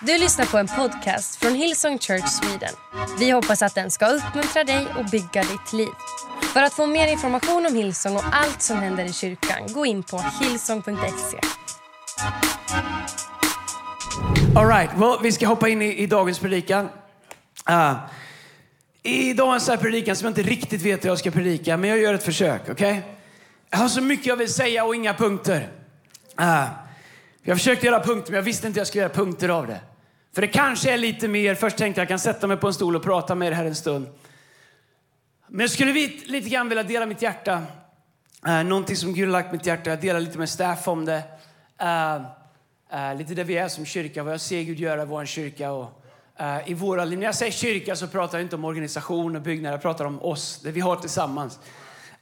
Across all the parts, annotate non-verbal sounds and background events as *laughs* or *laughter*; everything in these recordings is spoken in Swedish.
Du lyssnar på en podcast från Hillsong Church Sweden. Vi hoppas att den ska uppmuntra dig och bygga ditt liv. För att få mer information om Hillsong och allt som händer i kyrkan, gå in på hillsong.se. All right, well, vi ska hoppa in i, i dagens predikan. Uh, I dagens här predikan som jag inte riktigt vet hur jag ska predika, men jag gör ett försök. Okay? Jag har så mycket jag vill säga och inga punkter. Uh, jag försökte göra punkter, men jag visste inte jag skulle göra punkter av det. För det kanske är lite mer. Först tänkte jag att jag kan sätta mig på en stol och prata med er här en stund. Men jag skulle lite grann vilja dela mitt hjärta. Eh, någonting som Gud har lagt mitt hjärta. Jag delar lite med staff om det. Eh, eh, lite där vi är som kyrka, vad jag ser Gud göra i vår kyrka. Och, eh, i våra liv. När jag säger kyrka så pratar jag inte om organisation och byggnader. jag pratar om oss, det vi har tillsammans.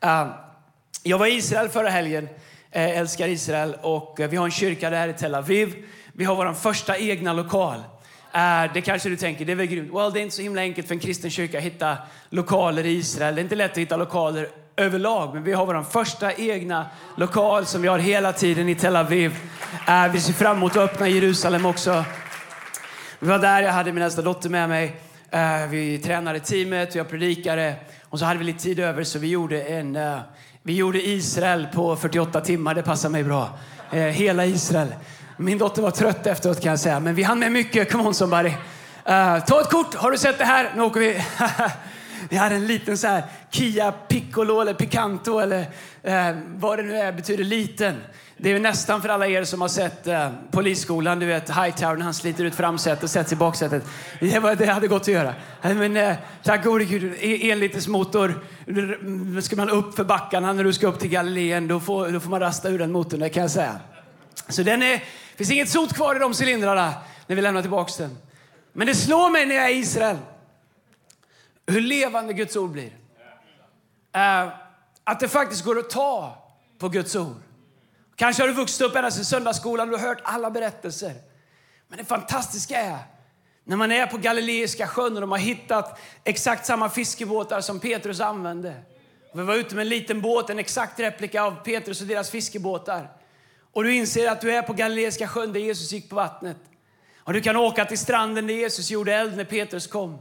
Eh, jag var i Israel förra helgen Eh, älskar Israel och eh, vi har en kyrka där i Tel Aviv. Vi har vår första egna lokal. Eh, det kanske du tänker, det är väl grymt. Well, det är inte så himla enkelt för en kristen kyrka att hitta lokaler i Israel. Det är inte lätt att hitta lokaler överlag, men vi har vår första egna lokal som vi har hela tiden i Tel Aviv. Vi ser fram emot att öppna Jerusalem också. Vi var där, jag hade min äldsta dotter med mig. Vi tränade teamet jag predikade. Och så hade vi lite tid över så vi gjorde en uh, vi gjorde Israel på 48 timmar, det passar mig bra. Uh, hela Israel. Min dotter var trött efteråt kan jag säga, men vi hann med mycket. Come on somebody. Uh, ta ett kort, har du sett det här? Nu åker vi. *laughs* vi hade en liten så här Kia Piccolo eller Picanto eller uh, vad det nu är, betyder liten. Det är nästan för alla er som har sett eh, Polisskolan, du vet Hightower när han sliter ut framsätet och sätter sig i baksätet. Det, var, det hade gått att göra. Men eh, tack gode Gud, e, enlitersmotor. Ska man upp för backarna när du ska upp till Galileen, då får, då får man rasta ur den motorn, det kan jag säga. Så den är, finns inget sot kvar i de cylindrarna när vi lämnar tillbaks den. Men det slår mig när jag är i Israel hur levande Guds ord blir. Eh, att det faktiskt går att ta på Guds ord. Kanske har du vuxit upp ända sedan söndagsskolan och hört alla berättelser. Men det fantastiska är när man är på Galileiska sjön och de har hittat exakt samma fiskebåtar som Petrus använde. Vi var ute med en liten båt, en exakt replika av Petrus och deras fiskebåtar. Och du inser att du är på Galileiska sjön där Jesus gick på vattnet. Och du kan åka till stranden där Jesus gjorde eld när Petrus kom.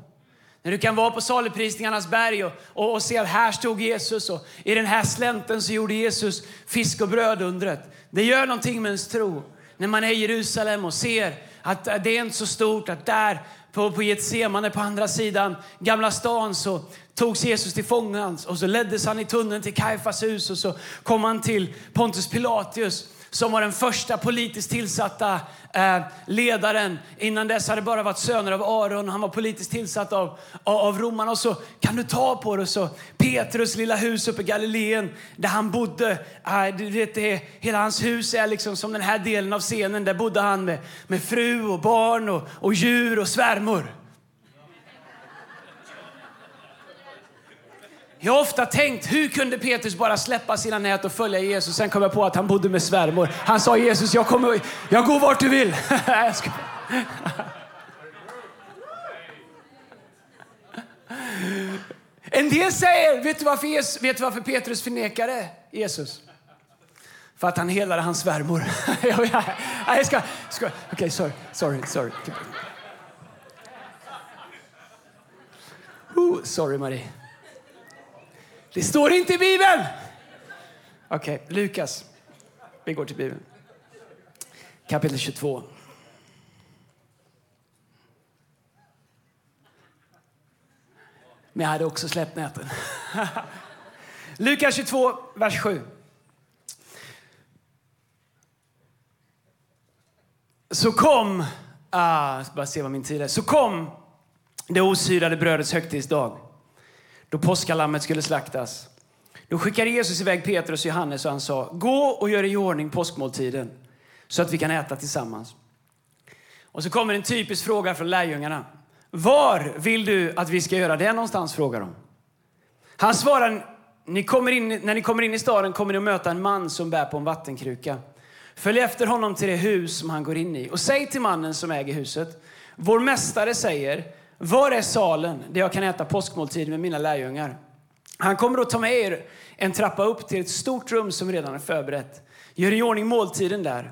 När du kan vara på saluprisningarnas berg och, och, och, se att här stod Jesus och i den här slänten så gjorde Jesus fisk och bröd undret. Det gör någonting med ens tro. När man är i Jerusalem och ser att det är inte så stort att där på, på Getsemane på andra sidan Gamla stan så togs Jesus till fångans och så leddes han i tunneln till Kajfas hus och så kom han till Pontus Pilatus som var den första politiskt tillsatta eh, ledaren. Innan dess hade det bara varit söner av Aron. Han var politiskt tillsatt av, av, av romarna. Och så kan du ta på det. Så Petrus lilla hus uppe i Galileen där han bodde. Eh, vet, det, hela hans hus är liksom som den här delen av scenen. Där bodde han med, med fru och barn och, och djur och svärmor. Jag har ofta tänkt, hur kunde Petrus bara släppa sina nät och följa Jesus? Sen kom jag på att han bodde med svärmor. Han sa Jesus, jag, kommer, jag går vart du vill. *laughs* en del säger, vet du, varför Jesus, vet du varför Petrus förnekade Jesus? För att han helade hans svärmor. *laughs* jag ska, ska, Okej, okay, sorry, sorry, sorry. Typ- Ooh, sorry Marie. Det står inte i Bibeln! Okej, okay, Lukas. Vi går till Bibeln. Kapitel 22. Men jag hade också släppt näten. *laughs* Lukas 22, vers 7. Så kom, ah, jag ska bara se vad min tid är. Så kom det osyrade brödets högtidsdag då påskalammet skulle slaktas. Då skickade Jesus iväg Petrus och Johannes och han sa, gå och gör i ordning påskmåltiden så att vi kan äta tillsammans. Och så kommer en typisk fråga från lärjungarna. Var vill du att vi ska göra det någonstans? frågar de. Han svarar, ni kommer in, när ni kommer in i staden kommer ni att möta en man som bär på en vattenkruka. Följ efter honom till det hus som han går in i och säg till mannen som äger huset, vår mästare säger, var är salen där jag kan äta påskmåltid med mina lärjungar? Han kommer att ta med er en trappa upp till ett stort rum som redan är förberett. Gör i ordning måltiden där.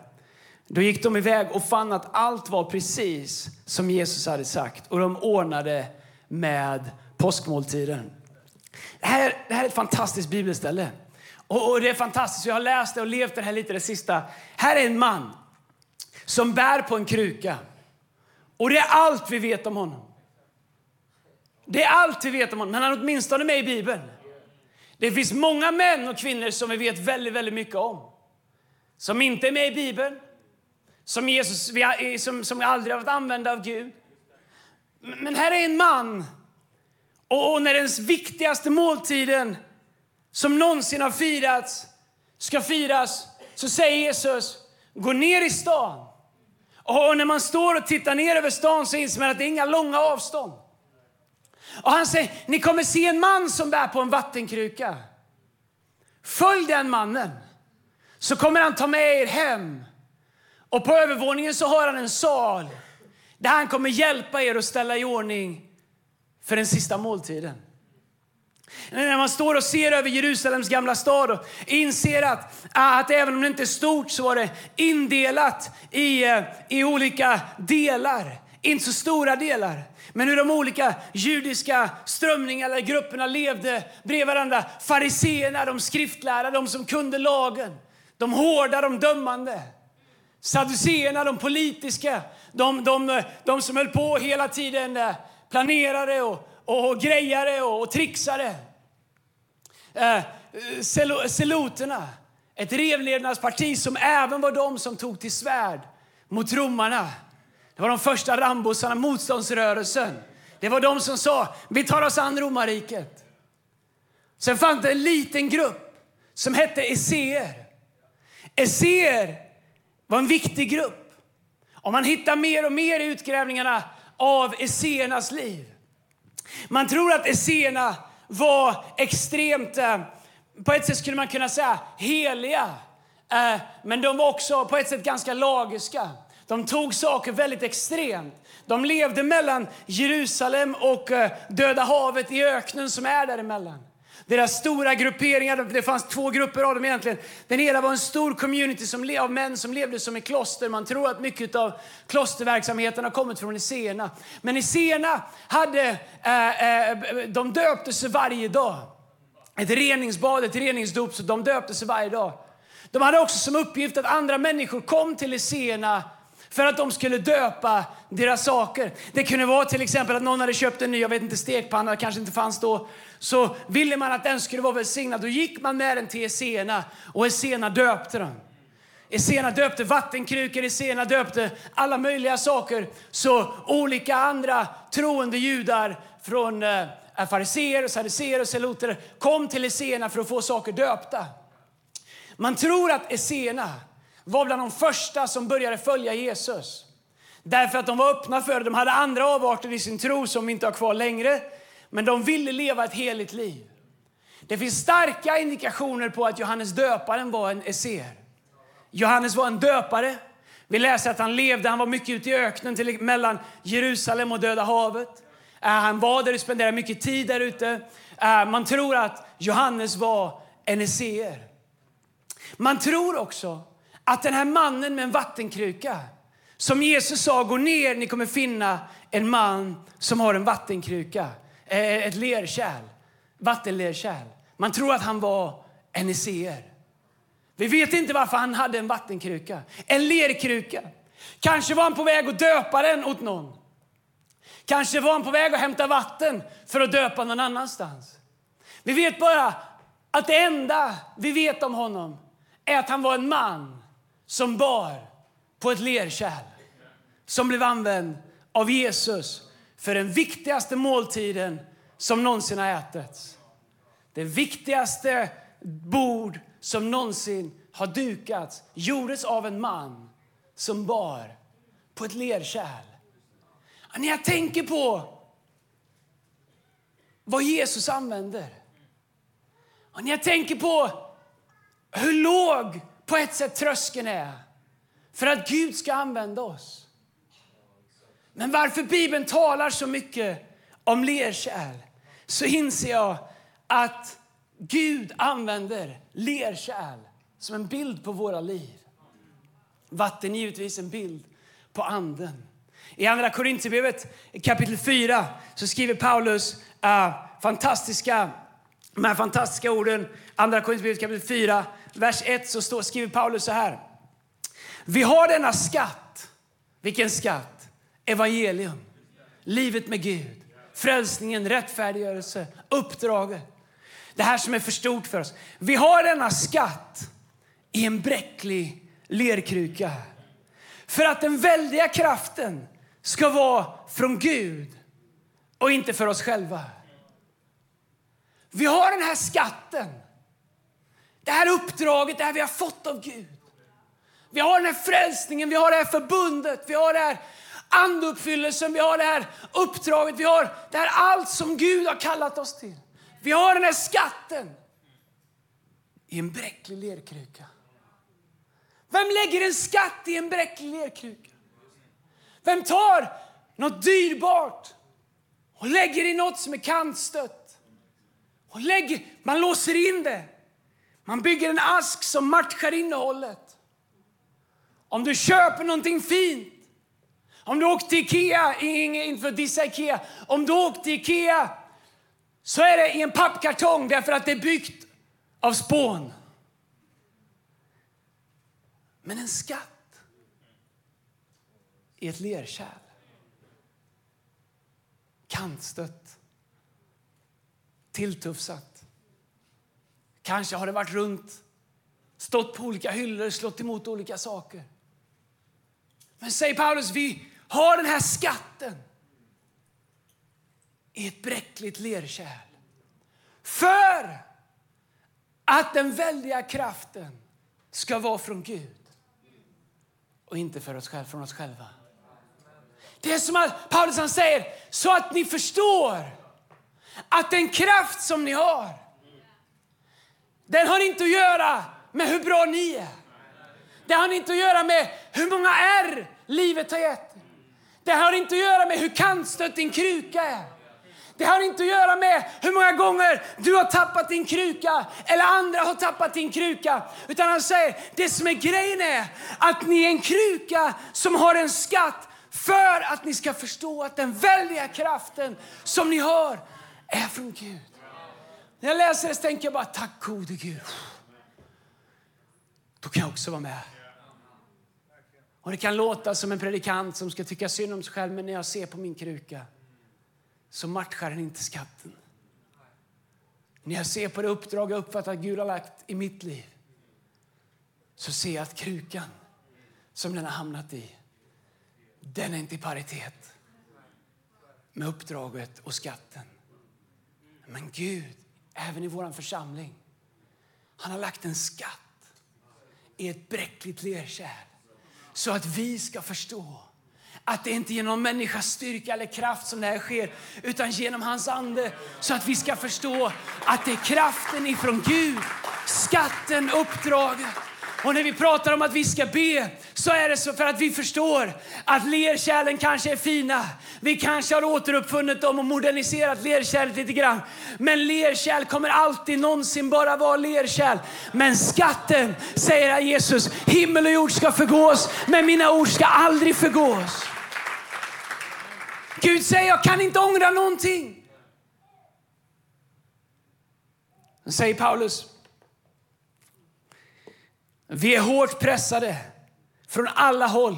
Då gick de iväg och fann att allt var precis som Jesus hade sagt och de ordnade med påskmåltiden. Det här, det här är ett fantastiskt bibelställe. Och, och, det är fantastiskt. Jag har läst det och levt det här lite det sista. Här är en man som bär på en kruka. Och det är allt vi vet om honom. Det är allt vi vet om honom, men han är åtminstone med i Bibeln. Det finns många män och kvinnor som vi vet väldigt, väldigt mycket om. Som inte är med i Bibeln, som, Jesus, som, som aldrig har varit använda av Gud. Men här är en man, och, och när den viktigaste måltiden som någonsin har firats ska firas, så säger Jesus, gå ner i stan. Och när man står och tittar ner över stan så inser man att det är inga långa avstånd. Och han säger, ni kommer se en man som bär på en vattenkruka. Följ den mannen, så kommer han ta med er hem. Och på övervåningen så har han en sal där han kommer hjälpa er att ställa i ordning för den sista måltiden. När man står och ser över Jerusalems gamla stad och inser att, att även om det inte är stort så var det indelat i, eh, i olika delar. Inte så stora delar. Men hur de olika judiska strömningarna eller grupperna levde bredvid varandra. Fariseerna, de skriftlärda, de som kunde lagen. De hårda, de dömande. Sadduceerna, de politiska. De, de, de som höll på hela tiden, eh, planerade och, och grejare och, och trixare. Eh, Seloterna, ett revlevnadsparti som även var de som tog till svärd mot romarna. Det var de första rambosarna, motståndsrörelsen. Det var de som sa vi tar oss an romarriket. Sen fanns det en liten grupp som hette esséer. Esséer var en viktig grupp. Och man hittar mer och mer i utgrävningarna av esséernas liv. Man tror att esséerna var extremt, eh, på ett sätt skulle man kunna säga heliga. Eh, men de var också på ett sätt ganska lagiska. De tog saker väldigt extremt. De levde mellan Jerusalem och eh, Döda havet i öknen som är däremellan. Deras stora grupperingar, det fanns två grupper av dem egentligen. Den ena var en stor community som, av män som levde som i kloster. Man tror att mycket av klosterverksamheten har kommit från Esena. Men Esena hade, eh, eh, de döpte sig varje dag. Ett reningsbad, ett reningsdop, så de döpte sig varje dag. De hade också som uppgift att andra människor kom till Esena för att de skulle döpa deras saker. Det kunde vara till exempel att någon hade köpt en ny jag vet inte, stekpanna, kanske inte fanns då. Så ville man att den skulle vara välsignad. Då gick man med den till Esena och Esena döpte den. Esena döpte vattenkrukor, Esena döpte alla möjliga saker. Så olika andra troende judar från eh, fariséer, sadduceer och seloter kom till Esena för att få saker döpta. Man tror att Esena var bland de första som började följa Jesus. Därför att de var öppna för det. De hade andra avarter i sin tro som vi inte har kvar längre. Men de ville leva ett heligt liv. Det finns starka indikationer på att Johannes döparen var en esser. Johannes var en döpare. Vi läser att han levde, han var mycket ute i öknen till, mellan Jerusalem och Döda havet. Uh, han var där och spenderade mycket tid där ute. Uh, man tror att Johannes var en esser. Man tror också att den här mannen med en vattenkruka, som Jesus sa, gå ner, ni kommer finna en man som har en vattenkruka, eh, ett lerkärl, vattenlerkärl. Man tror att han var en esséer. Vi vet inte varför han hade en vattenkruka, en lerkruka. Kanske var han på väg att döpa den åt någon. Kanske var han på väg att hämta vatten för att döpa någon annanstans. Vi vet bara att det enda vi vet om honom är att han var en man som bar på ett lerkärl som blev använd av Jesus för den viktigaste måltiden som någonsin har ätits. Det viktigaste bord som någonsin har dukats gjordes av en man som bar på ett lerkärl. När jag tänker på vad Jesus använder och när jag tänker på hur låg på ett sätt tröskeln är för att Gud ska använda oss. Men varför Bibeln talar så mycket om lerkärl så inser jag att Gud använder lerkärl som en bild på våra liv. Vatten är givetvis en bild på anden. I Andra Korinthierbrevet kapitel 4 så skriver Paulus uh, fantastiska, de här fantastiska orden. Andra Korinthierbrevet kapitel 4, vers 1 så står, skriver Paulus så här. Vi har denna skatt. Vilken skatt? Evangelium. Livet med Gud. Frälsningen, rättfärdiggörelse, uppdraget. Det här som är för stort för oss. Vi har denna skatt i en bräcklig lerkruka. För att den väldiga kraften ska vara från Gud och inte för oss själva. Vi har den här skatten, det här uppdraget, det här vi har fått av Gud. Vi har den här frälsningen, vi har det här förbundet, vi har det här anduppfyllelsen, vi har det här uppdraget, vi har det här allt som Gud har kallat oss till. Vi har den här skatten i en bräcklig lerkruka. Vem lägger en skatt i en bräcklig lerkruka? Vem tar något dyrbart och lägger i något som är kantstött? Och lägger, man låser in det. Man bygger en ask som matchar innehållet. Om du köper någonting fint, om du åkte till Ikea, inte för att dissa Ikea, om du åker till Ikea så är det i en pappkartong därför att det är byggt av spån. Men en skatt i ett lerkärl. Kantstött. Tilltufsat. Kanske har det varit runt, stått på olika hyllor, slått emot olika saker. Men säger Paulus, vi har den här skatten i ett bräckligt lerkärl. För att den väldiga kraften ska vara från Gud och inte för oss själva, från oss själva. Det är som att Paulus han säger, så att ni förstår att den kraft som ni har, den har inte att göra med hur bra ni är. Det har inte att göra med hur många R livet har gett. Det har inte att göra med hur kantstött din kruka är. Det har inte att göra med hur många gånger du har tappat din kruka eller andra har tappat din kruka. Utan han säger, det som är grejen är att ni är en kruka som har en skatt för att ni ska förstå att den väldiga kraften som ni har är från Gud. När jag läser det så tänker jag bara, tack gode Gud. Då kan jag också vara med. Och Det kan låta som en predikant som ska tycka synd om sig själv, men när jag ser på min kruka så matchar den inte skatten. När jag ser på det uppdrag jag uppfattar att Gud har lagt i mitt liv så ser jag att krukan som den har hamnat i, den är inte i paritet med uppdraget och skatten. Men Gud, även i vår församling, han har lagt en skatt i ett bräckligt lerkärl så att vi ska förstå att det inte är genom människas styrka eller kraft som det här sker, utan genom hans ande. Så att vi ska förstå att det är kraften ifrån Gud, skatten, uppdraget. Och när vi pratar om att vi ska be så är det så för att vi förstår att lerkärlen kanske är fina. Vi kanske har återuppfunnit dem och moderniserat lerkärlet lite grann. Men lerkärl kommer alltid någonsin bara vara lerkärl. Men skatten, säger Jesus, himmel och jord ska förgås, men mina ord ska aldrig förgås. Gud säger, jag kan inte ångra någonting. säger Paulus, vi är hårt pressade från alla håll,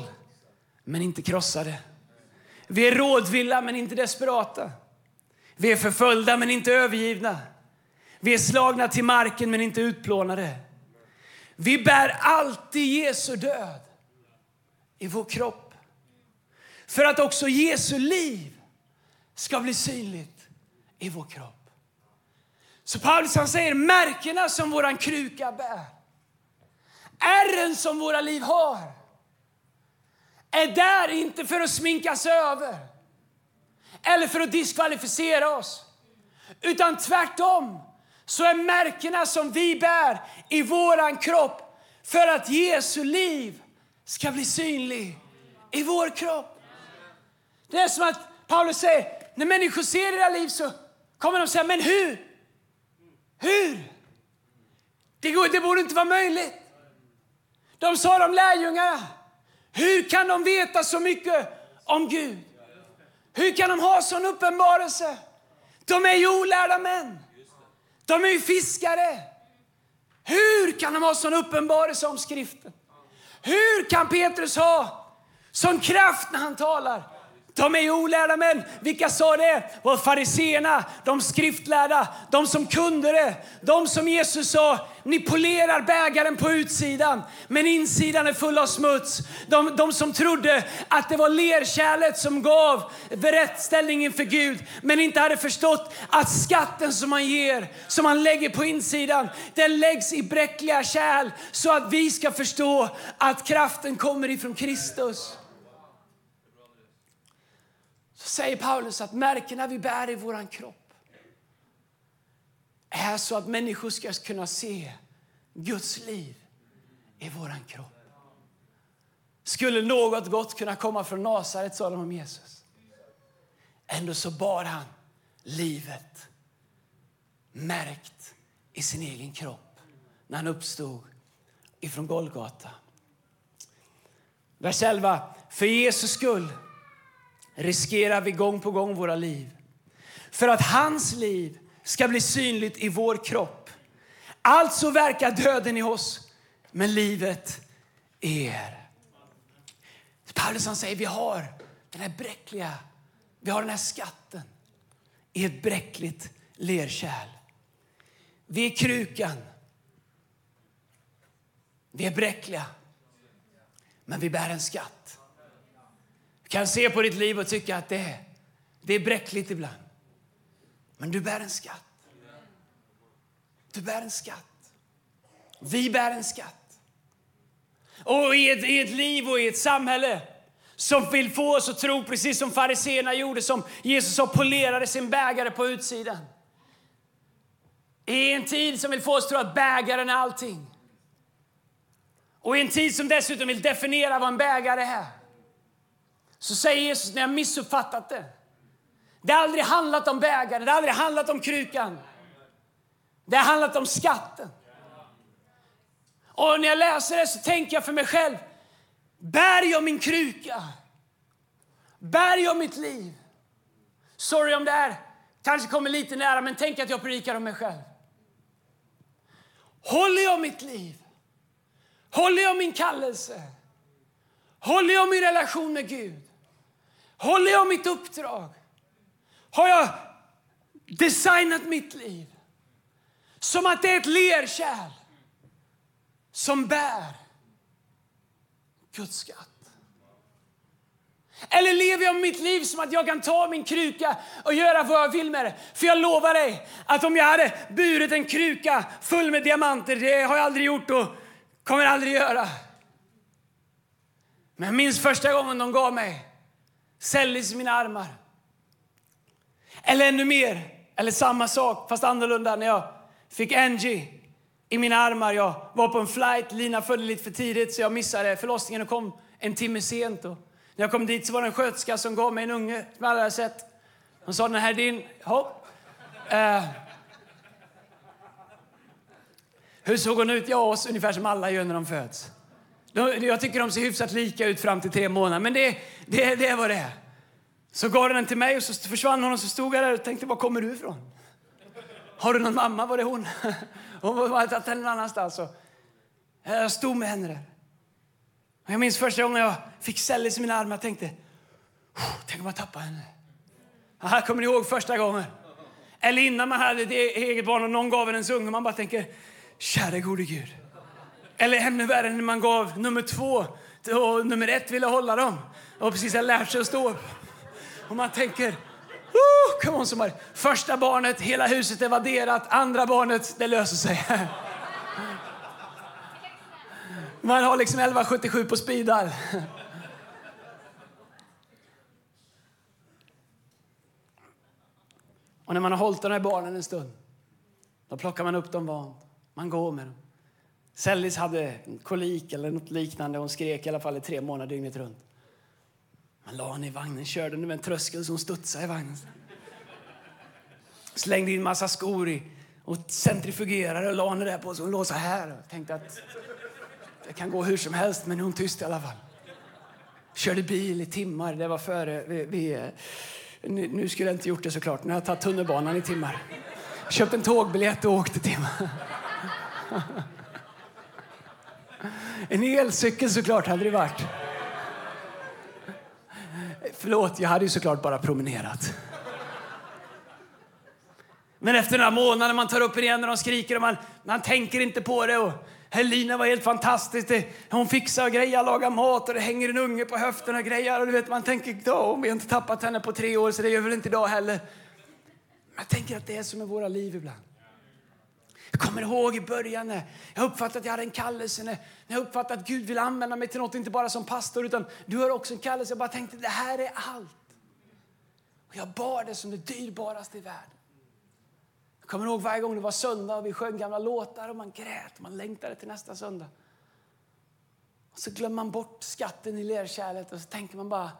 men inte krossade. Vi är rådvilla, men inte desperata. Vi är förföljda, men inte övergivna. Vi är slagna till marken, men inte utplånade. Vi bär alltid Jesu död i vår kropp för att också Jesu liv ska bli synligt i vår kropp. Så Paulus han säger märkena som våran kruka bär ärren som våra liv har är där inte för att sminkas över eller för att diskvalificera oss. Utan tvärtom så är märkena som vi bär i våran kropp för att Jesu liv ska bli synlig i vår kropp. Det är som att Paulus säger, när människor ser era liv så kommer de säga, men hur? Hur? Det, går, det borde inte vara möjligt. De sa de lärjungarna, Hur kan de veta så mycket om Gud? Hur kan de ha sån uppenbarelse? De är ju olärda män. De är ju fiskare. Hur kan de ha sån uppenbarelse om skriften? Hur kan Petrus ha sån kraft när han talar? De är olärda män. Vilka sa det? var fariseerna, de skriftlärda, de som kunde det. De som Jesus sa, ni polerar bägaren på utsidan, men insidan är full av smuts. De, de som trodde att det var lerkärlet som gav rättställning inför Gud, men inte hade förstått att skatten som man ger, som man lägger på insidan, den läggs i bräckliga kärl så att vi ska förstå att kraften kommer ifrån Kristus. Så säger Paulus att märkena vi bär i vår kropp är så att människor ska kunna se Guds liv i vår kropp. Skulle något gott kunna komma från Nasaret, sa de om Jesus. Ändå så bar han livet märkt i sin egen kropp när han uppstod ifrån Golgata. Vers 11. För Jesus skull riskerar vi gång på gång våra liv. För att hans liv ska bli synligt i vår kropp. Alltså verkar döden i oss, men livet i er. Paulus han säger vi har den här bräckliga, vi har den här skatten i ett bräckligt lerkärl. Vi är krukan. Vi är bräckliga, men vi bär en skatt kan se på ditt liv och tycka att det är, det är bräckligt ibland. Men du bär en skatt. Du bär en skatt. Vi bär en skatt. Och i ett, i ett liv och i ett samhälle som vill få oss att tro precis som fariseerna gjorde, som Jesus sa polerade sin bägare på utsidan. I en tid som vill få oss att tro att bägaren är allting. Och i en tid som dessutom vill definiera vad en bägare är så säger Jesus, när jag missuppfattat det. Det har aldrig handlat om bägaren, det har aldrig handlat om krukan. Det har handlat om skatten. Och när jag läser det så tänker jag för mig själv, bär jag min kruka? Bär jag mitt liv? Sorry om det är kanske kommer lite nära, men tänk att jag predikar om mig själv. Håller jag mitt liv? Håller jag min kallelse? Håller jag min relation med Gud? Håller jag mitt uppdrag? Har jag designat mitt liv som att det är ett lerkärl som bär Guds skatt? Eller lever jag mitt liv som att jag kan ta min kruka och göra vad jag vill med det? För jag lovar dig att om jag hade burit en kruka full med diamanter, det har jag aldrig gjort och kommer aldrig göra. Men jag minns första gången de gav mig säljs i mina armar. Eller ännu mer, eller samma sak fast annorlunda när jag fick Angie i mina armar. Jag var på en flight, Lina födde lite för tidigt så jag missade förlossningen och kom en timme sent. Och när jag kom dit så var det en sköterska som gav mig en unge som jag aldrig hade sett. Hon sa den här är din. Hopp. Uh, eh. hur såg hon ut? Ja, ungefär som alla gör när de föds. Jag tycker de ser hyfsat lika ut fram till tre månader, men det, det, det är vad det är. Så gav den till mig och så försvann hon och så stod jag där och tänkte, var kommer du ifrån? Har du någon mamma? Var det hon? *laughs* Hon hade tagit henne någon annanstans. Jag stod med henne där. Jag minns första gången jag fick Sellis i mina armar. Jag tänkte, tänk om jag tappar henne. Aha, kommer ni ihåg första gången? Eller innan man hade ett e- eget barn och någon gav en en unge. Man bara tänker, käre gode Gud. Eller ännu värre när man gav nummer två och nummer ett ville hålla dem och precis har lärt sig att stå upp. Och man tänker, oh, come on somebody. Första barnet, hela huset är vadderat. Andra barnet, det löser sig. Man har liksom 1177 på speedar. Och när man har hållit de här barnen en stund, då plockar man upp dem vant. Man går med dem. Sellis hade kolik eller något liknande. Hon skrek i alla fall i tre månader dygnet runt. Man la henne i vagnen, körde med en tröskel som studsade i vagnen. Slängde in massa skor i och centrifugerade och la henne där på så hon låg så här och tänkte att det kan gå hur som helst men hon tyst i alla fall. Körde bil i timmar. Det var före vi, vi nu, skulle jag inte gjort det såklart. Nu har jag tagit tunnelbanan i timmar. Köpt en tågbiljett och åkte timmar. En elcykel såklart hade det varit. Förlåt, jag hade ju såklart bara promenerat. Men efter några månader man tar upp den igen och de skriker och man, man tänker inte på det. Och Helina var helt fantastisk. hon fixar och grejer, lagar mat och det hänger en unge på höften och grejer. Och du vet, man tänker, då, vi har inte tappat henne på tre år så det gör väl inte idag heller. Men jag tänker att det är som i våra liv ibland. Jag kommer ihåg i början när jag uppfattade att jag hade en kallelse, när jag uppfattade att Gud vill använda mig till något, inte bara som pastor, utan du har också en kallelse. Jag bara tänkte, det här är allt. Och jag bar det som det dyrbaraste i världen. Jag kommer ihåg varje gång det var söndag och vi sjöng gamla låtar och man grät, och man längtade till nästa söndag. Och så glömmer man bort skatten i lerkärlet och så tänker man bara,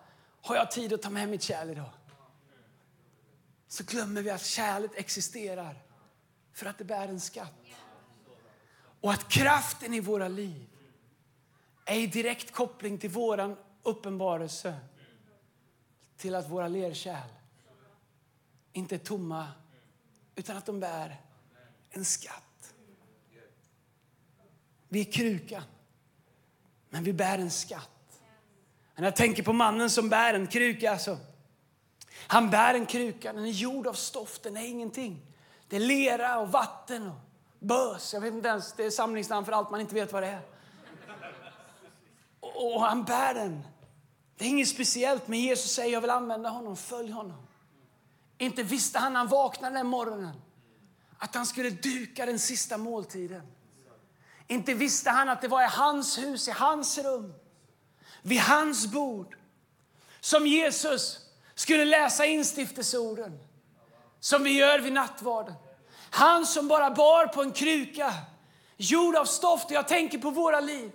har jag tid att ta med mitt kärl idag? Så glömmer vi att kärlet existerar för att det bär en skatt. Och att kraften i våra liv är i direkt koppling till vår uppenbarelse till att våra lerkärl inte är tomma utan att de bär en skatt. Vi är krukan, men vi bär en skatt. När jag tänker på mannen som bär en kruka, alltså, han bär en kruka, den är gjord av stoft, den är ingenting. Det är lera och vatten och bös. Jag vet inte ens, det är samlingsnamn för allt man inte vet vad det är. Och, han bär den. Det är inget speciellt, men Jesus säger jag vill använda honom, följ honom. Inte visste han när han vaknade den morgonen att han skulle duka den sista måltiden. Inte visste han att det var i hans hus, i hans rum, vid hans bord som Jesus skulle läsa instiftelseorden som vi gör vid nattvarden. Han som bara bar på en kruka gjord av stoft. Jag tänker på våra liv.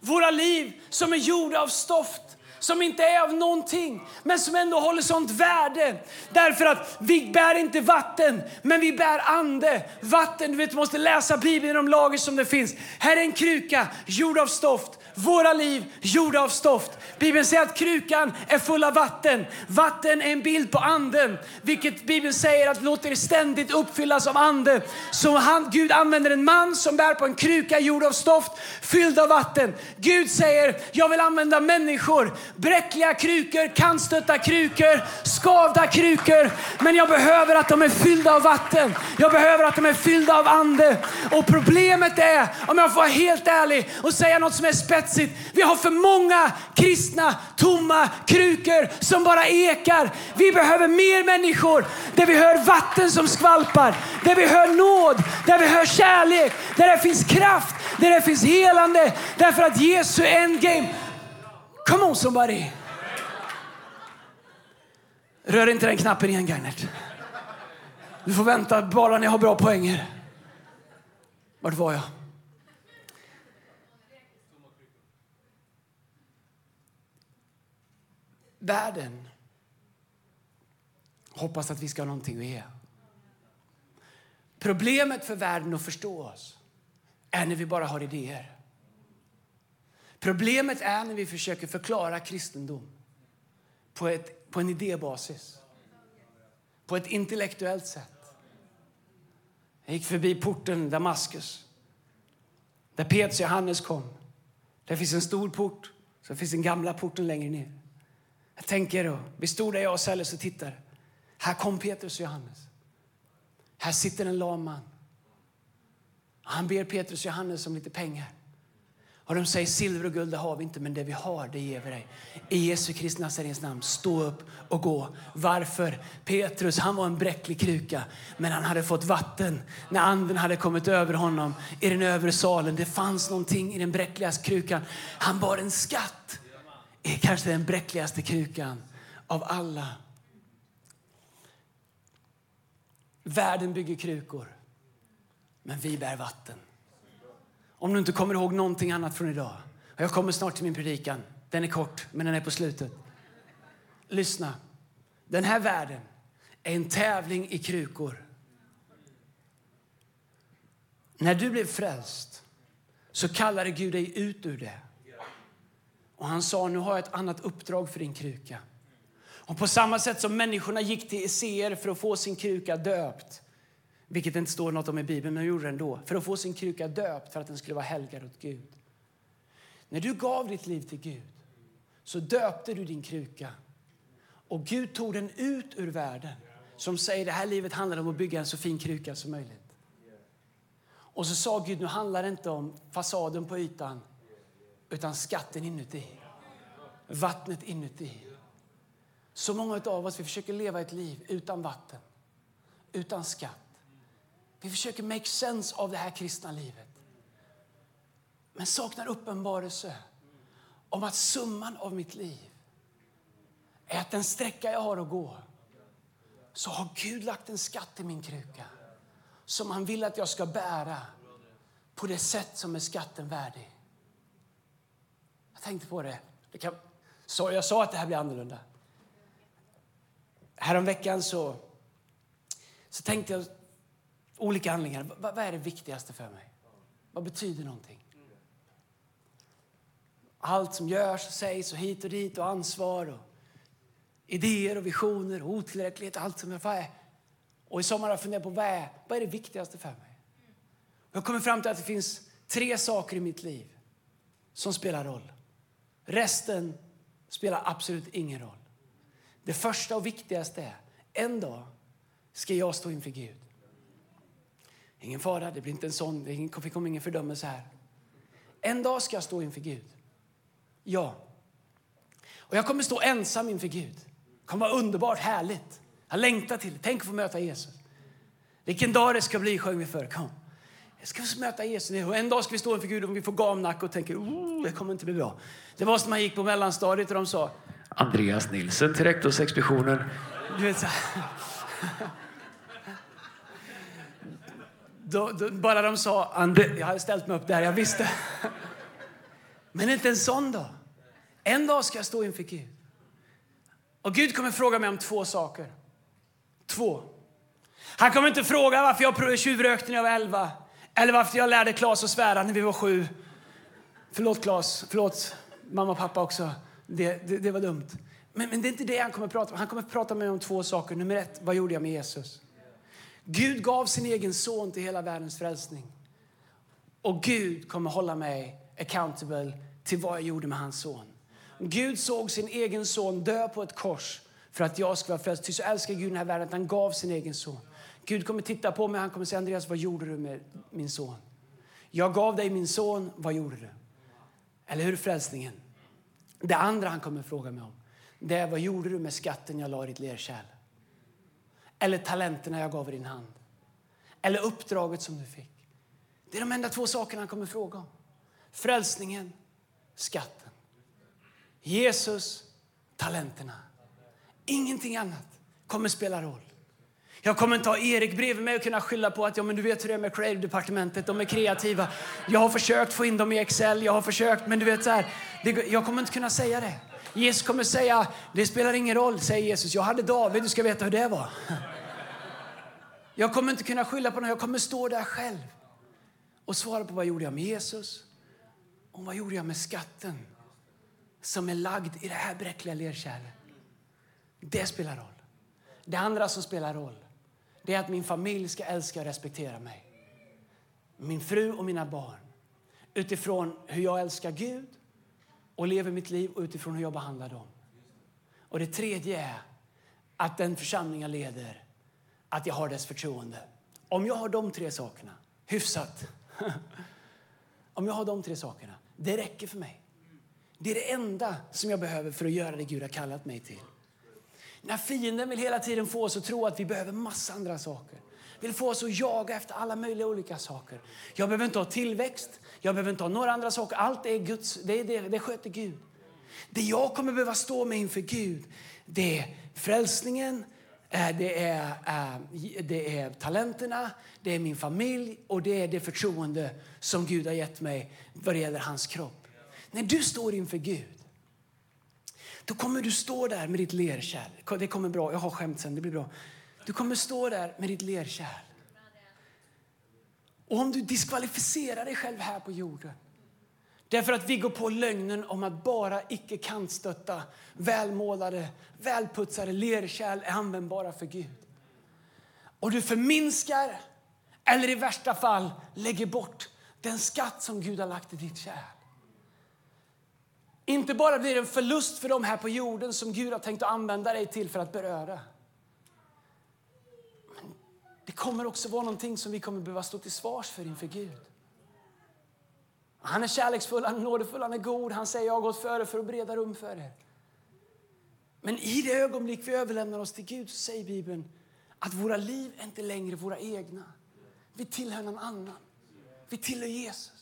Våra liv som är gjorda av stoft som inte är av någonting, men som ändå håller sånt värde. Därför att vi bär inte vatten, men vi bär ande. Vatten, du vet, du måste läsa Bibeln i de lager som det finns. Här är en kruka gjord av stoft. Våra liv gjorda av stoft. Bibeln säger att krukan är full av vatten. Vatten är en bild på anden, vilket Bibeln säger att låter er ständigt uppfyllas av Anden. Så han, Gud använder en man som bär på en kruka gjord av stoft, fylld av vatten. Gud säger, jag vill använda människor, bräckliga krukor, kantstötta krukor, skavda krukor. Men jag behöver att de är fyllda av vatten. Jag behöver att de är fyllda av ande. Och problemet är, om jag får vara helt ärlig och säga något som är spetsigt. Vi har för många kristna tomma krukor som bara ekar. Vi behöver mer människor där vi hör vatten som skvalpar, där vi hör nåd, där vi hör kärlek, där det finns kraft, där det finns helande. Därför att Jesu endgame Come on somebody! Rör inte den knappen igen, Gagnert. Du får vänta bara när jag har bra poänger. Vart var jag? Världen hoppas att vi ska ha någonting att ge. Problemet för världen att förstå oss är när vi bara har idéer. Problemet är när vi försöker förklara kristendom på, ett, på en idébasis, på ett intellektuellt sätt. Jag gick förbi porten Damaskus, där Petrus och Johannes kom. Där finns en stor port, så finns den gamla porten längre ner. Jag tänker och vi stod där jag och Sellers och tittar. Här kom Petrus och Johannes. Här sitter en lam man. Han ber Petrus och Johannes om lite pengar. Och de säger silver och guld det har vi inte, men det vi har det ger vi dig. I Jesu Kristi Nazarens namn, stå upp och gå. Varför? Petrus han var en bräcklig kruka, men han hade fått vatten när anden hade kommit över honom i den övre salen. Det fanns någonting i den bräckliga krukan. Han bar en skatt är kanske den bräckligaste krukan av alla. Världen bygger krukor, men vi bär vatten. Om du inte kommer ihåg någonting annat från idag. jag kommer snart till min predikan. Den är kort, men den är på slutet. Lyssna. Den här världen är en tävling i krukor. När du blev frälst så kallade Gud dig ut ur det. Och han sa, nu har jag ett annat uppdrag för din kruka. Och på samma sätt som människorna gick till Eser för att få sin kruka döpt, vilket inte står något om i Bibeln, men de gjorde det ändå, för att få sin kruka döpt för att den skulle vara helgad åt Gud. När du gav ditt liv till Gud så döpte du din kruka och Gud tog den ut ur världen som säger det här livet handlar om att bygga en så fin kruka som möjligt. Och så sa Gud, nu handlar det inte om fasaden på ytan utan skatten inuti. Vattnet inuti. Så många av oss vi försöker leva ett liv utan vatten, utan skatt. Vi försöker make sense av det här kristna livet. Men saknar uppenbarelse om att summan av mitt liv är att den sträcka jag har att gå så har Gud lagt en skatt i min kruka som han vill att jag ska bära på det sätt som är skatten värdig. Jag tänkte på det. det kan, så jag sa att det här blir annorlunda. Häromveckan så, så tänkte jag olika handlingar. Vad, vad är det viktigaste för mig? Vad betyder någonting? Allt som görs och sägs och hit och dit och ansvar och idéer och visioner och otillräcklighet. Allt som jag är. Och i sommar har jag funderat på vad är, vad är det viktigaste för mig? Jag har kommit fram till att det finns tre saker i mitt liv som spelar roll. Resten spelar absolut ingen roll. Det första och viktigaste är en dag ska jag stå inför Gud. Ingen fara, det blir inte en sån, det kommer ingen fördömelse här. En dag ska jag stå inför Gud. Ja. Och jag kommer stå ensam inför Gud. Det kommer vara underbart, härligt. Jag längtar till det. Tänk att få möta Jesus. Vilken dag det ska bli sjöng vi för. Kom. Jag ska få möta Jesus. Och en dag ska vi stå inför Gud och vi får gamnacke och tänker oh, det kommer inte bli bra. Det var som man gick på mellanstadiet och de sa Andreas Nilsson till rektorsexpeditionen. Du vet så då, då, bara de sa Ande, jag hade ställt mig upp där, jag visste. Men inte en sån dag. En dag ska jag stå inför Gud. Och Gud kommer fråga mig om två saker. Två. Han kommer inte fråga varför jag tjuvrökte när jag var elva. Eller varför jag lärde Klas att svära när vi var sju. Förlåt Klas, förlåt mamma och pappa också. Det, det, det var dumt. Men, men, det är inte det han kommer prata om. Han kommer prata med om två saker. Nummer ett, vad gjorde jag med Jesus? Gud gav sin egen son till hela världens frälsning. Och Gud kommer hålla mig accountable till vad jag gjorde med hans son. Gud såg sin egen son dö på ett kors för att jag skulle vara frälst. Ty så älskar Gud den här världen att han gav sin egen son. Gud kommer titta på mig han kommer säga Andreas, vad gjorde du med min son? Jag gav dig min son, vad gjorde du? Eller hur frälsningen? Det andra han kommer fråga mig om, det är vad gjorde du med skatten jag la i ditt lerkärl? Eller talenterna jag gav i din hand? Eller uppdraget som du fick? Det är de enda två sakerna han kommer fråga om. Frälsningen, skatten. Jesus, talenterna. Ingenting annat kommer spela roll. Jag kommer inte ha Erik bredvid mig och kunna skylla på att ja, men du vet hur det är med creative-departementet. De är kreativa. Jag har försökt få in dem i Excel. Jag har försökt, men du vet så här, det, jag kommer inte kunna säga det. Jesus kommer säga, det spelar ingen roll, säger Jesus. Jag hade David, du ska veta hur det var. *laughs* Jag kommer inte kunna skylla på någon, jag kommer stå där själv och svara på vad gjorde jag med Jesus och vad gjorde jag med skatten som är lagd i det här bräckliga lerkärlet. Det spelar roll. Det andra som spelar roll det är att min familj ska älska och respektera mig. Min fru och mina barn. Utifrån hur jag älskar Gud och lever mitt liv och utifrån hur jag behandlar dem. Och det tredje är att den församling jag leder, att jag har dess förtroende. Om jag har de tre sakerna, hyfsat. *laughs* Om jag har de tre sakerna, det räcker för mig. Det är det enda som jag behöver för att göra det Gud har kallat mig till. När fienden vill hela tiden få oss att tro att vi behöver massa andra saker. Vill få oss att jaga efter alla möjliga olika saker. Jag behöver inte ha tillväxt, jag behöver inte ha några andra saker. Allt är Guds, det, är det, det sköter Gud. Det jag kommer behöva stå med inför Gud, det är frälsningen, eh, det är, eh, det är talenterna, det är min familj och det är det förtroende som Gud har gett mig vad det gäller hans kropp. När du står inför Gud då kommer du stå där med ditt lerkärl. Det kommer bra, jag har skämt sen, det blir bra. Du kommer stå där med ditt lerkärl. Och om du diskvalificerar dig själv här på jorden, Därför att vi går på lögnen om att bara icke kantstötta, välmålade, välputsade lerkärl är användbara för Gud. Och du förminskar, eller i värsta fall lägger bort den skatt som Gud har lagt i ditt kärl. Inte bara blir en förlust för dem här på jorden som Gud har tänkt att använda dig till för att beröra. Men det kommer också vara någonting som vi kommer behöva stå till svars för inför Gud. Han är kärleksfull, han är nådefull, han är god. Han säger jag har gått före för att bereda rum för er. Men i det ögonblick vi överlämnar oss till Gud så säger Bibeln att våra liv är inte längre våra egna. Vi tillhör någon annan. Vi tillhör Jesus.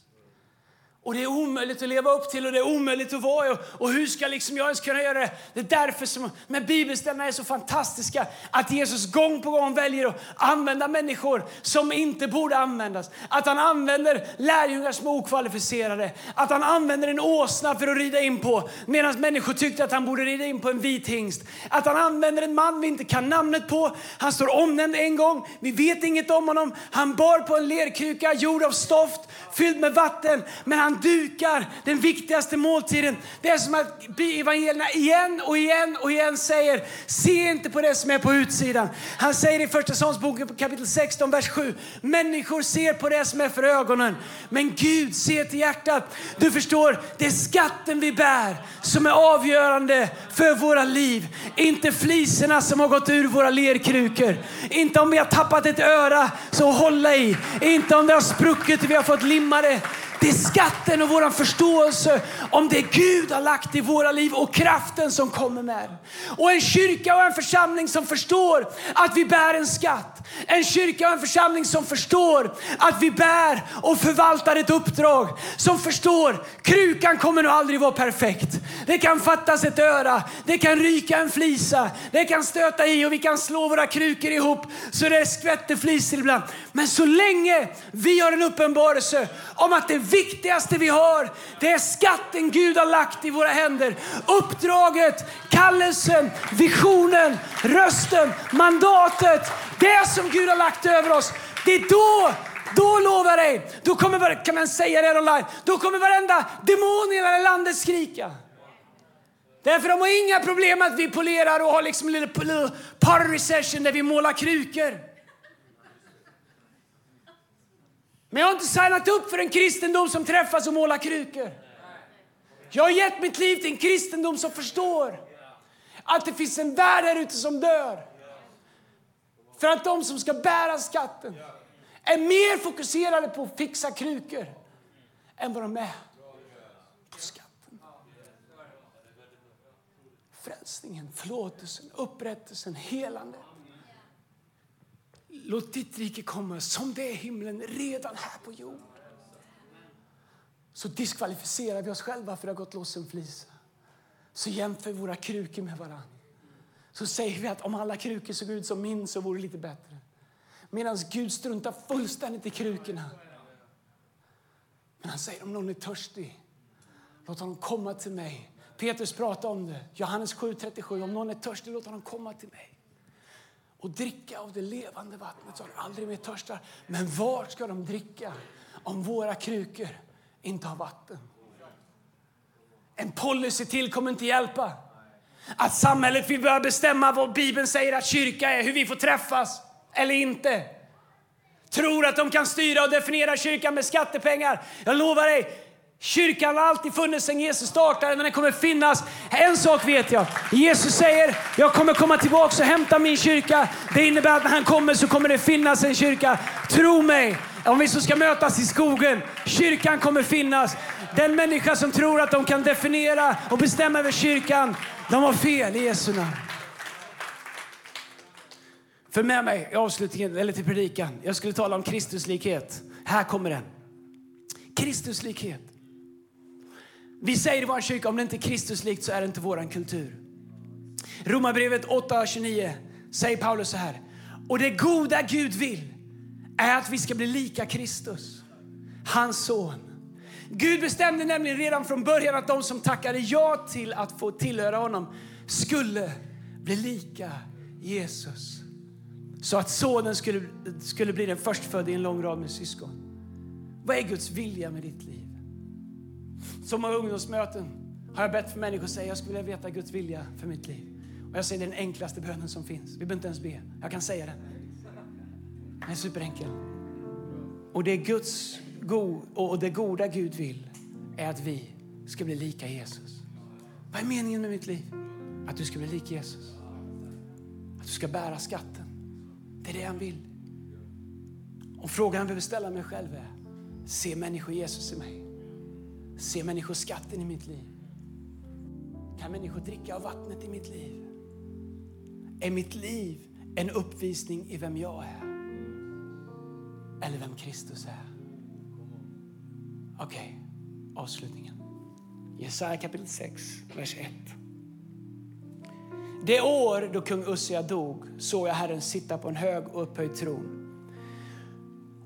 Och det är omöjligt att leva upp till och det är omöjligt att vara. Och hur ska liksom jag ens kunna göra det? Det är därför som med bibelställena är så fantastiska. Att Jesus gång på gång väljer att använda människor som inte borde användas. Att han använder lärjungar som är okvalificerade. Att han använder en åsna för att rida in på. Medan människor tyckte att han borde rida in på en vit hingst. Att han använder en man vi inte kan namnet på. Han står omnämnd en gång. Vi vet inget om honom. Han bar på en lerkruka gjord av stoft fylld med vatten. Men han han dukar den viktigaste måltiden. Det är som att evangelierna igen och igen och igen säger, se inte på det som är på utsidan. Han säger i första sångsboken, kapitel 16, vers 7, människor ser på det som är för ögonen, men Gud ser till hjärtat. Du förstår, det är skatten vi bär som är avgörande för våra liv. Inte fliserna som har gått ur våra lerkrukor. Inte om vi har tappat ett öra så hålla i. Inte om det har spruckit och vi har fått limma det. Det är skatten och vår förståelse om det Gud har lagt i våra liv och kraften som kommer med Och en kyrka och en församling som förstår att vi bär en skatt. En kyrka och en församling som förstår att vi bär och förvaltar ett uppdrag. Som förstår, krukan kommer nog aldrig vara perfekt. Det kan fattas ett öra, det kan ryka en flisa, det kan stöta i och vi kan slå våra krukor ihop så det skvätter flisor ibland. Men så länge vi har en uppenbarelse om att det viktigaste vi har, det är skatten Gud har lagt i våra händer. Uppdraget, kallelsen, visionen, rösten, mandatet. Det som Gud har lagt över oss. Det är då då lovar dig, då kommer, kan man säga det online, då kommer varenda demon i hela landet skrika. Därför de har inga problem med att vi polerar och har liksom en liten party session där vi målar krukor. Men jag har inte signat upp för en kristendom som träffas och målar krukor. Jag har gett mitt liv till en kristendom som förstår att det finns en värld här ute som dör. För att de som ska bära skatten är mer fokuserade på att fixa krukor än vad de är på skatten. Frälsningen, förlåtelsen, upprättelsen, helandet. Låt ditt rike komma som det är i himlen redan här på jord. Så diskvalificerar vi oss själva för att ha gått loss en flisa. Så jämför vi våra krukor med varandra. Så säger vi att om alla krukor såg ut som min så vore det lite bättre. Medan Gud struntar fullständigt i krukorna. Men han säger om någon är törstig, låt honom komma till mig. Petrus pratar om det. Johannes 7.37. Om någon är törstig, låt honom komma till mig och dricka av det levande vattnet så de aldrig mer törstar. Men var ska de dricka om våra krukor inte har vatten? En policy till kommer inte hjälpa. Att samhället vill börja bestämma vad Bibeln säger att kyrka är, hur vi får träffas eller inte. Tror att de kan styra och definiera kyrkan med skattepengar. Jag lovar dig, Kyrkan har alltid funnits sedan Jesus startade, men den kommer finnas. En sak vet jag. Jesus säger, jag kommer komma tillbaka och hämta min kyrka. Det innebär att när han kommer så kommer det finnas en kyrka. Tro mig, om vi så ska mötas i skogen, kyrkan kommer finnas. Den människa som tror att de kan definiera och bestämma över kyrkan, de har fel i Jesu namn. För med mig i avslutningen, eller till predikan. Jag skulle tala om Kristuslikhet. Här kommer den. Kristuslikhet. Vi säger i vår kyrka, om det inte är Kristuslikt så är det inte vår kultur. Romarbrevet 8.29 säger Paulus så här. Och det goda Gud vill är att vi ska bli lika Kristus, hans son. Gud bestämde nämligen redan från början att de som tackade ja till att få tillhöra honom skulle bli lika Jesus. Så att sonen skulle, skulle bli den förstfödde i en lång rad med syskon. Vad är Guds vilja med ditt liv? Så många ungdomsmöten har jag bett för människor att säga jag skulle vilja veta Guds vilja för mitt liv. Och jag säger det är den enklaste bönen som finns. Vi behöver inte ens be. Jag kan säga den. Den är superenkel. Och det Guds go och det goda Gud vill är att vi ska bli lika Jesus. Vad är meningen med mitt liv? Att du ska bli lik Jesus. Att du ska bära skatten. Det är det han vill. Och frågan jag behöver ställa mig själv är, ser människor Jesus i mig? Ser människor skatten i mitt liv? Kan människor dricka av vattnet i mitt liv? Är mitt liv en uppvisning i vem jag är? Eller vem Kristus är? Okej, okay, avslutningen. Jesaja kapitel 6, vers 1. Det år då kung Ussia dog såg jag Herren sitta på en hög och upphöjd tron.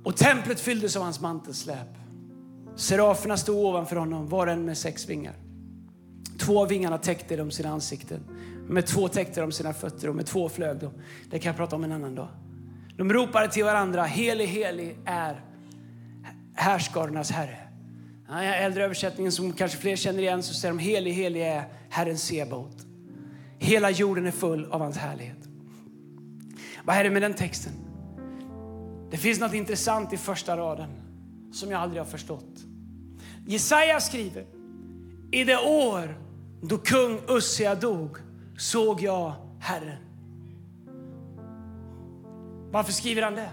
Och templet fylldes av hans mantelsläp. Seraferna stod ovanför honom, var en med sex vingar. Två av vingarna täckte de sina ansikten. Med två täckte de sina fötter och med två flög de. Det kan jag prata om en annan dag. De ropade till varandra, helig, helig är härskarornas Herre. Ja, I äldre översättningen som kanske fler känner igen så säger de helig, helig är Herren Sebaot. Hela jorden är full av hans härlighet. Vad är det med den texten? Det finns något intressant i första raden som jag aldrig har förstått. Jesaja skriver, i det år då kung Ussia dog såg jag Herren. Varför skriver han det?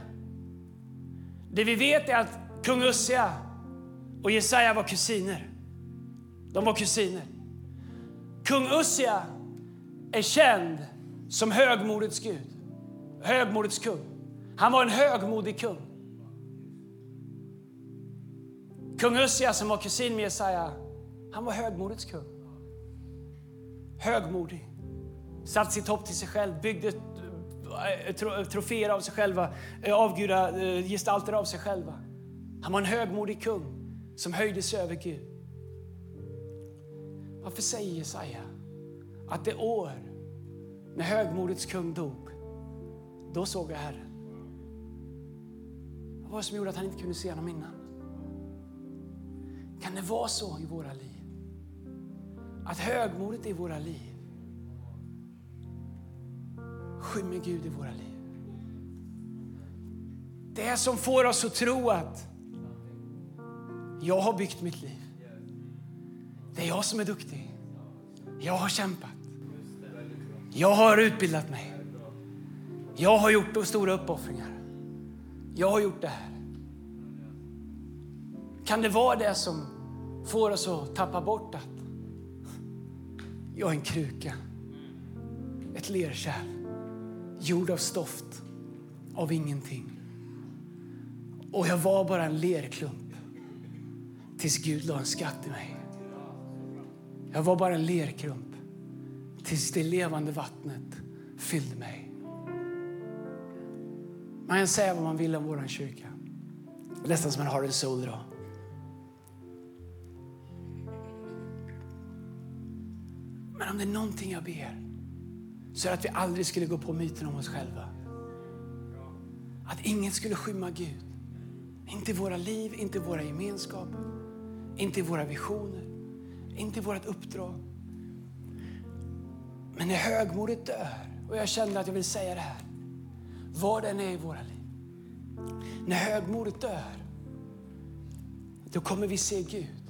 Det vi vet är att kung Ussia och Jesaja var kusiner. De var kusiner. Kung Ussia är känd som högmodets gud, högmodets kung. Han var en högmodig kung. Kung Ussia som var kusin med Jesaja, han var högmodets kung. Högmodig. Satt sitt hopp till sig själv, byggde eh, eh, troféer av sig själva, eh, avguda eh, gestalter av sig själva. Han var en högmodig kung som höjde sig över Gud. Varför säger Jesaja att det år när högmodets kung dog, då såg jag Herren? Vad var det som gjorde att han inte kunde se honom innan? Kan det vara så i våra liv? Att högmodet i våra liv skymmer Gud i våra liv. Det som får oss att tro att jag har byggt mitt liv. Det är jag som är duktig. Jag har kämpat. Jag har utbildat mig. Jag har gjort stora uppoffringar. Jag har gjort det här. Kan det vara det som får oss att tappa bort att jag är en kruka, ett lerkärl, gjord av stoft, av ingenting. Och jag var bara en lerklump tills Gud la en skatt i mig. Jag var bara en lerklump tills det levande vattnet fyllde mig. Man kan säga vad man vill om vår kyrka. Nästan som en Harald and Soul idag. Men om det är någonting jag ber så är det att vi aldrig skulle gå på myten om oss själva. Att inget skulle skymma Gud. Inte i våra liv, inte i våra gemenskaper, inte i våra visioner, inte i vårt uppdrag. Men när högmodet dör, och jag kände att jag vill säga det här, var den är i våra liv. När högmodet dör, då kommer vi se Gud.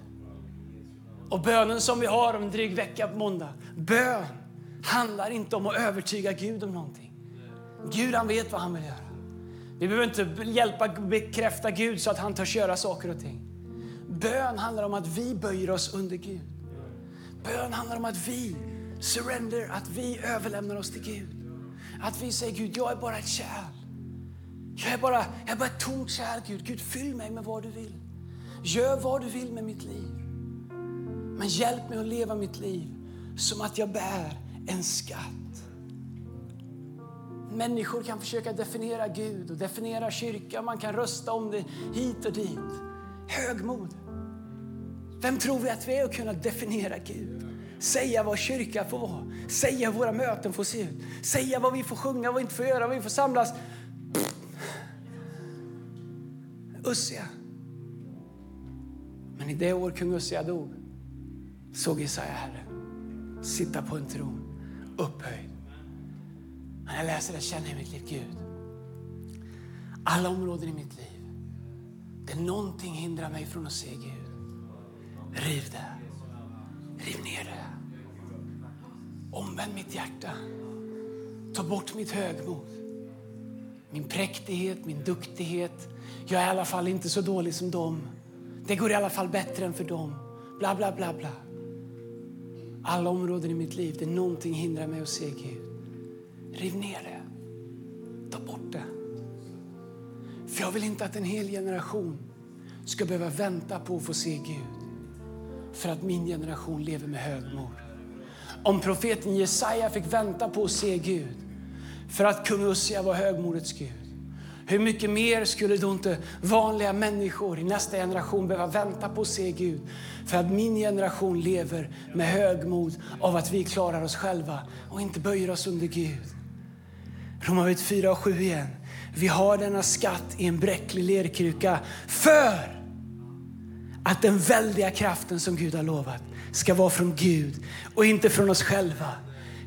Och bönen som vi har om en dryg vecka på måndag, bön handlar inte om att övertyga Gud om någonting. Gud han vet vad han vill göra. Vi behöver inte hjälpa bekräfta Gud så att han törs göra saker och ting. Bön handlar om att vi böjer oss under Gud. Bön handlar om att vi surrender, att vi överlämnar oss till Gud. Att vi säger Gud, jag är bara ett kärl. Jag är bara, jag är bara ett tomt kärl Gud. Gud fyll mig med vad du vill. Gör vad du vill med mitt liv. Men hjälp mig att leva mitt liv som att jag bär en skatt. Människor kan försöka definiera Gud och definiera kyrkan. Man kan rösta om det hit och dit. Högmod. Vem tror vi att vi är att kunna definiera Gud? Säga vad kyrka får vara, säga hur våra möten får se ut, säga vad vi får sjunga, vad vi inte får göra, vad vi får samlas. Ussia. Men i det år kung Ussia dog såg Jesaja Herren, sitta på en tron, upphöjd. När jag läser det känner jag mitt liv, Gud. Alla områden i mitt liv där någonting hindrar mig från att se Gud. Riv det. Riv ner det. Omvänd mitt hjärta. Ta bort mitt högmod. Min präktighet, min duktighet. Jag är i alla fall inte så dålig som dem. Det går i alla fall bättre än för dem. Bla, bla, bla, bla. Alla områden i mitt liv där någonting hindrar mig att se Gud. Riv ner det. Ta bort det. För jag vill inte att en hel generation ska behöva vänta på att få se Gud. För att min generation lever med högmod. Om profeten Jesaja fick vänta på att se Gud för att kung Ussia var högmodets Gud. Hur mycket mer skulle då inte vanliga människor i nästa generation behöva vänta på att se Gud för att min generation lever med högmod av att vi klarar oss själva och inte böjer oss under Gud. Romarbrevet 4 och 7 igen. Vi har denna skatt i en bräcklig lerkruka för att den väldiga kraften som Gud har lovat ska vara från Gud och inte från oss själva.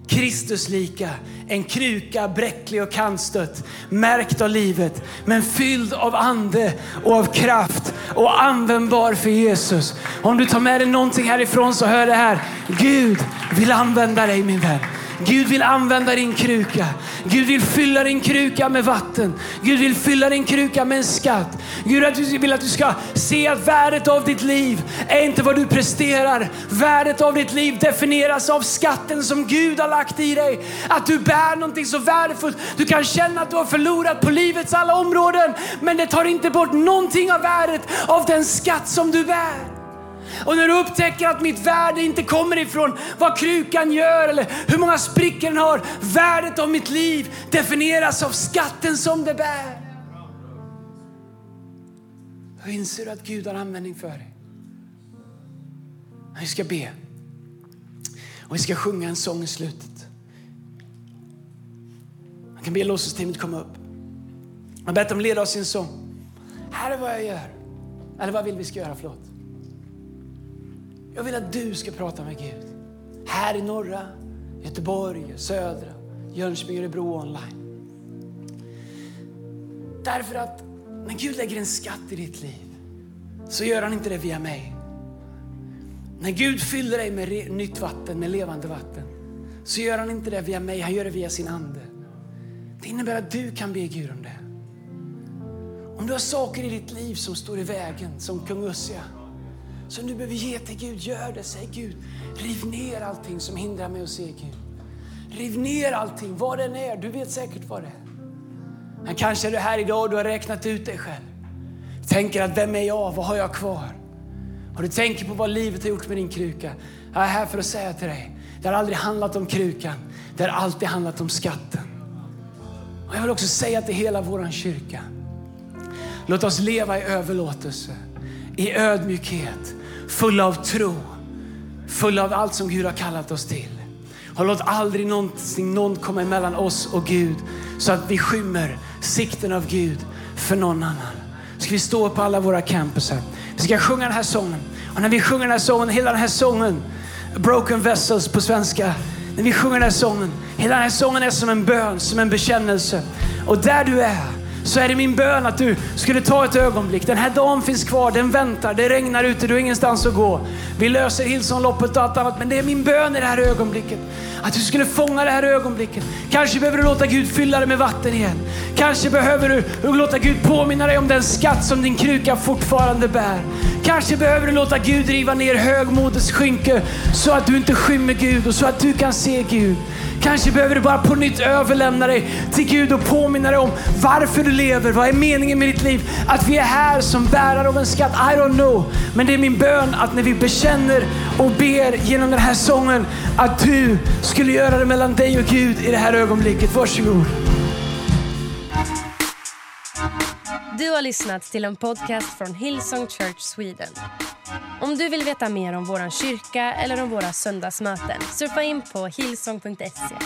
Kristus lika, en kruka bräcklig och kantstött, märkt av livet, men fylld av ande och av kraft och användbar för Jesus. Om du tar med dig någonting härifrån så hör det här. Gud vill använda dig min vän. Gud vill använda din kruka. Gud vill fylla din kruka med vatten. Gud vill fylla din kruka med en skatt. Gud vill att du ska se att värdet av ditt liv är inte vad du presterar. Värdet av ditt liv definieras av skatten som Gud har lagt i dig. Att du bär någonting så värdefullt. Du kan känna att du har förlorat på livets alla områden, men det tar inte bort någonting av värdet av den skatt som du bär. Och när du upptäcker att mitt värde inte kommer ifrån vad krukan gör eller hur många sprickor den har. Värdet av mitt liv definieras av skatten som det bär. Då inser du att Gud har användning för dig. Vi ska be. Och vi ska sjunga en sång i slutet. Man kan be låtsasteamet komma upp. Man bett dem leda oss i en sång. Här är vad jag gör. Eller vad vill vi ska göra? Förlåt. Jag vill att du ska prata med Gud. Här i norra, Göteborg, södra, Jönköping, Örebro online. Därför att när Gud lägger en skatt i ditt liv så gör han inte det via mig. När Gud fyller dig med nytt vatten, med levande vatten, så gör han inte det via mig, han gör det via sin ande. Det innebär att du kan be Gud om det. Om du har saker i ditt liv som står i vägen, som kung Ussia, som du behöver ge till Gud, gör det. Säg Gud, riv ner allting som hindrar mig att se Gud. Riv ner allting, vad den är. Du vet säkert vad det är. Men kanske är du här idag och du har räknat ut dig själv. Du tänker att vem är jag? Vad har jag kvar? Och du tänker på vad livet har gjort med din kruka. Jag är här för att säga till dig, det har aldrig handlat om krukan. Det har alltid handlat om skatten. Och jag vill också säga till hela vår kyrka. Låt oss leva i överlåtelse, i ödmjukhet, fulla av tro, fulla av allt som Gud har kallat oss till. Och låt aldrig någonsin någon komma emellan oss och Gud så att vi skymmer sikten av Gud för någon annan. Ska vi stå på alla våra campusar. Vi ska sjunga den här sången. Och när vi sjunger den här sången, hela den här sången, Broken Vessels på svenska. När vi sjunger den här sången, hela den här sången är som en bön, som en bekännelse. Och där du är, så är det min bön att du skulle ta ett ögonblick. Den här dagen finns kvar, den väntar, det regnar ute, du har ingenstans att gå. Vi löser Hillsongloppet och allt annat, men det är min bön i det här ögonblicket. Att du skulle fånga det här ögonblicket. Kanske behöver du låta Gud fylla det med vatten igen. Kanske behöver du låta Gud påminna dig om den skatt som din kruka fortfarande bär. Kanske behöver du låta Gud riva ner högmodets skynke så att du inte skymmer Gud och så att du kan se Gud. Kanske behöver du bara på nytt överlämna dig till Gud och påminna dig om varför du lever. Vad är meningen med ditt liv? Att vi är här som bärare av en skatt. I don't know. Men det är min bön att när vi bekänner och ber genom den här sången att du skulle göra det mellan dig och Gud i det här ögonblicket. Varsågod. Du har lyssnat till en podcast från Hillsong Church Sweden. Om du vill veta mer om vår kyrka eller om våra söndagsmöten surfa in på hillsong.se.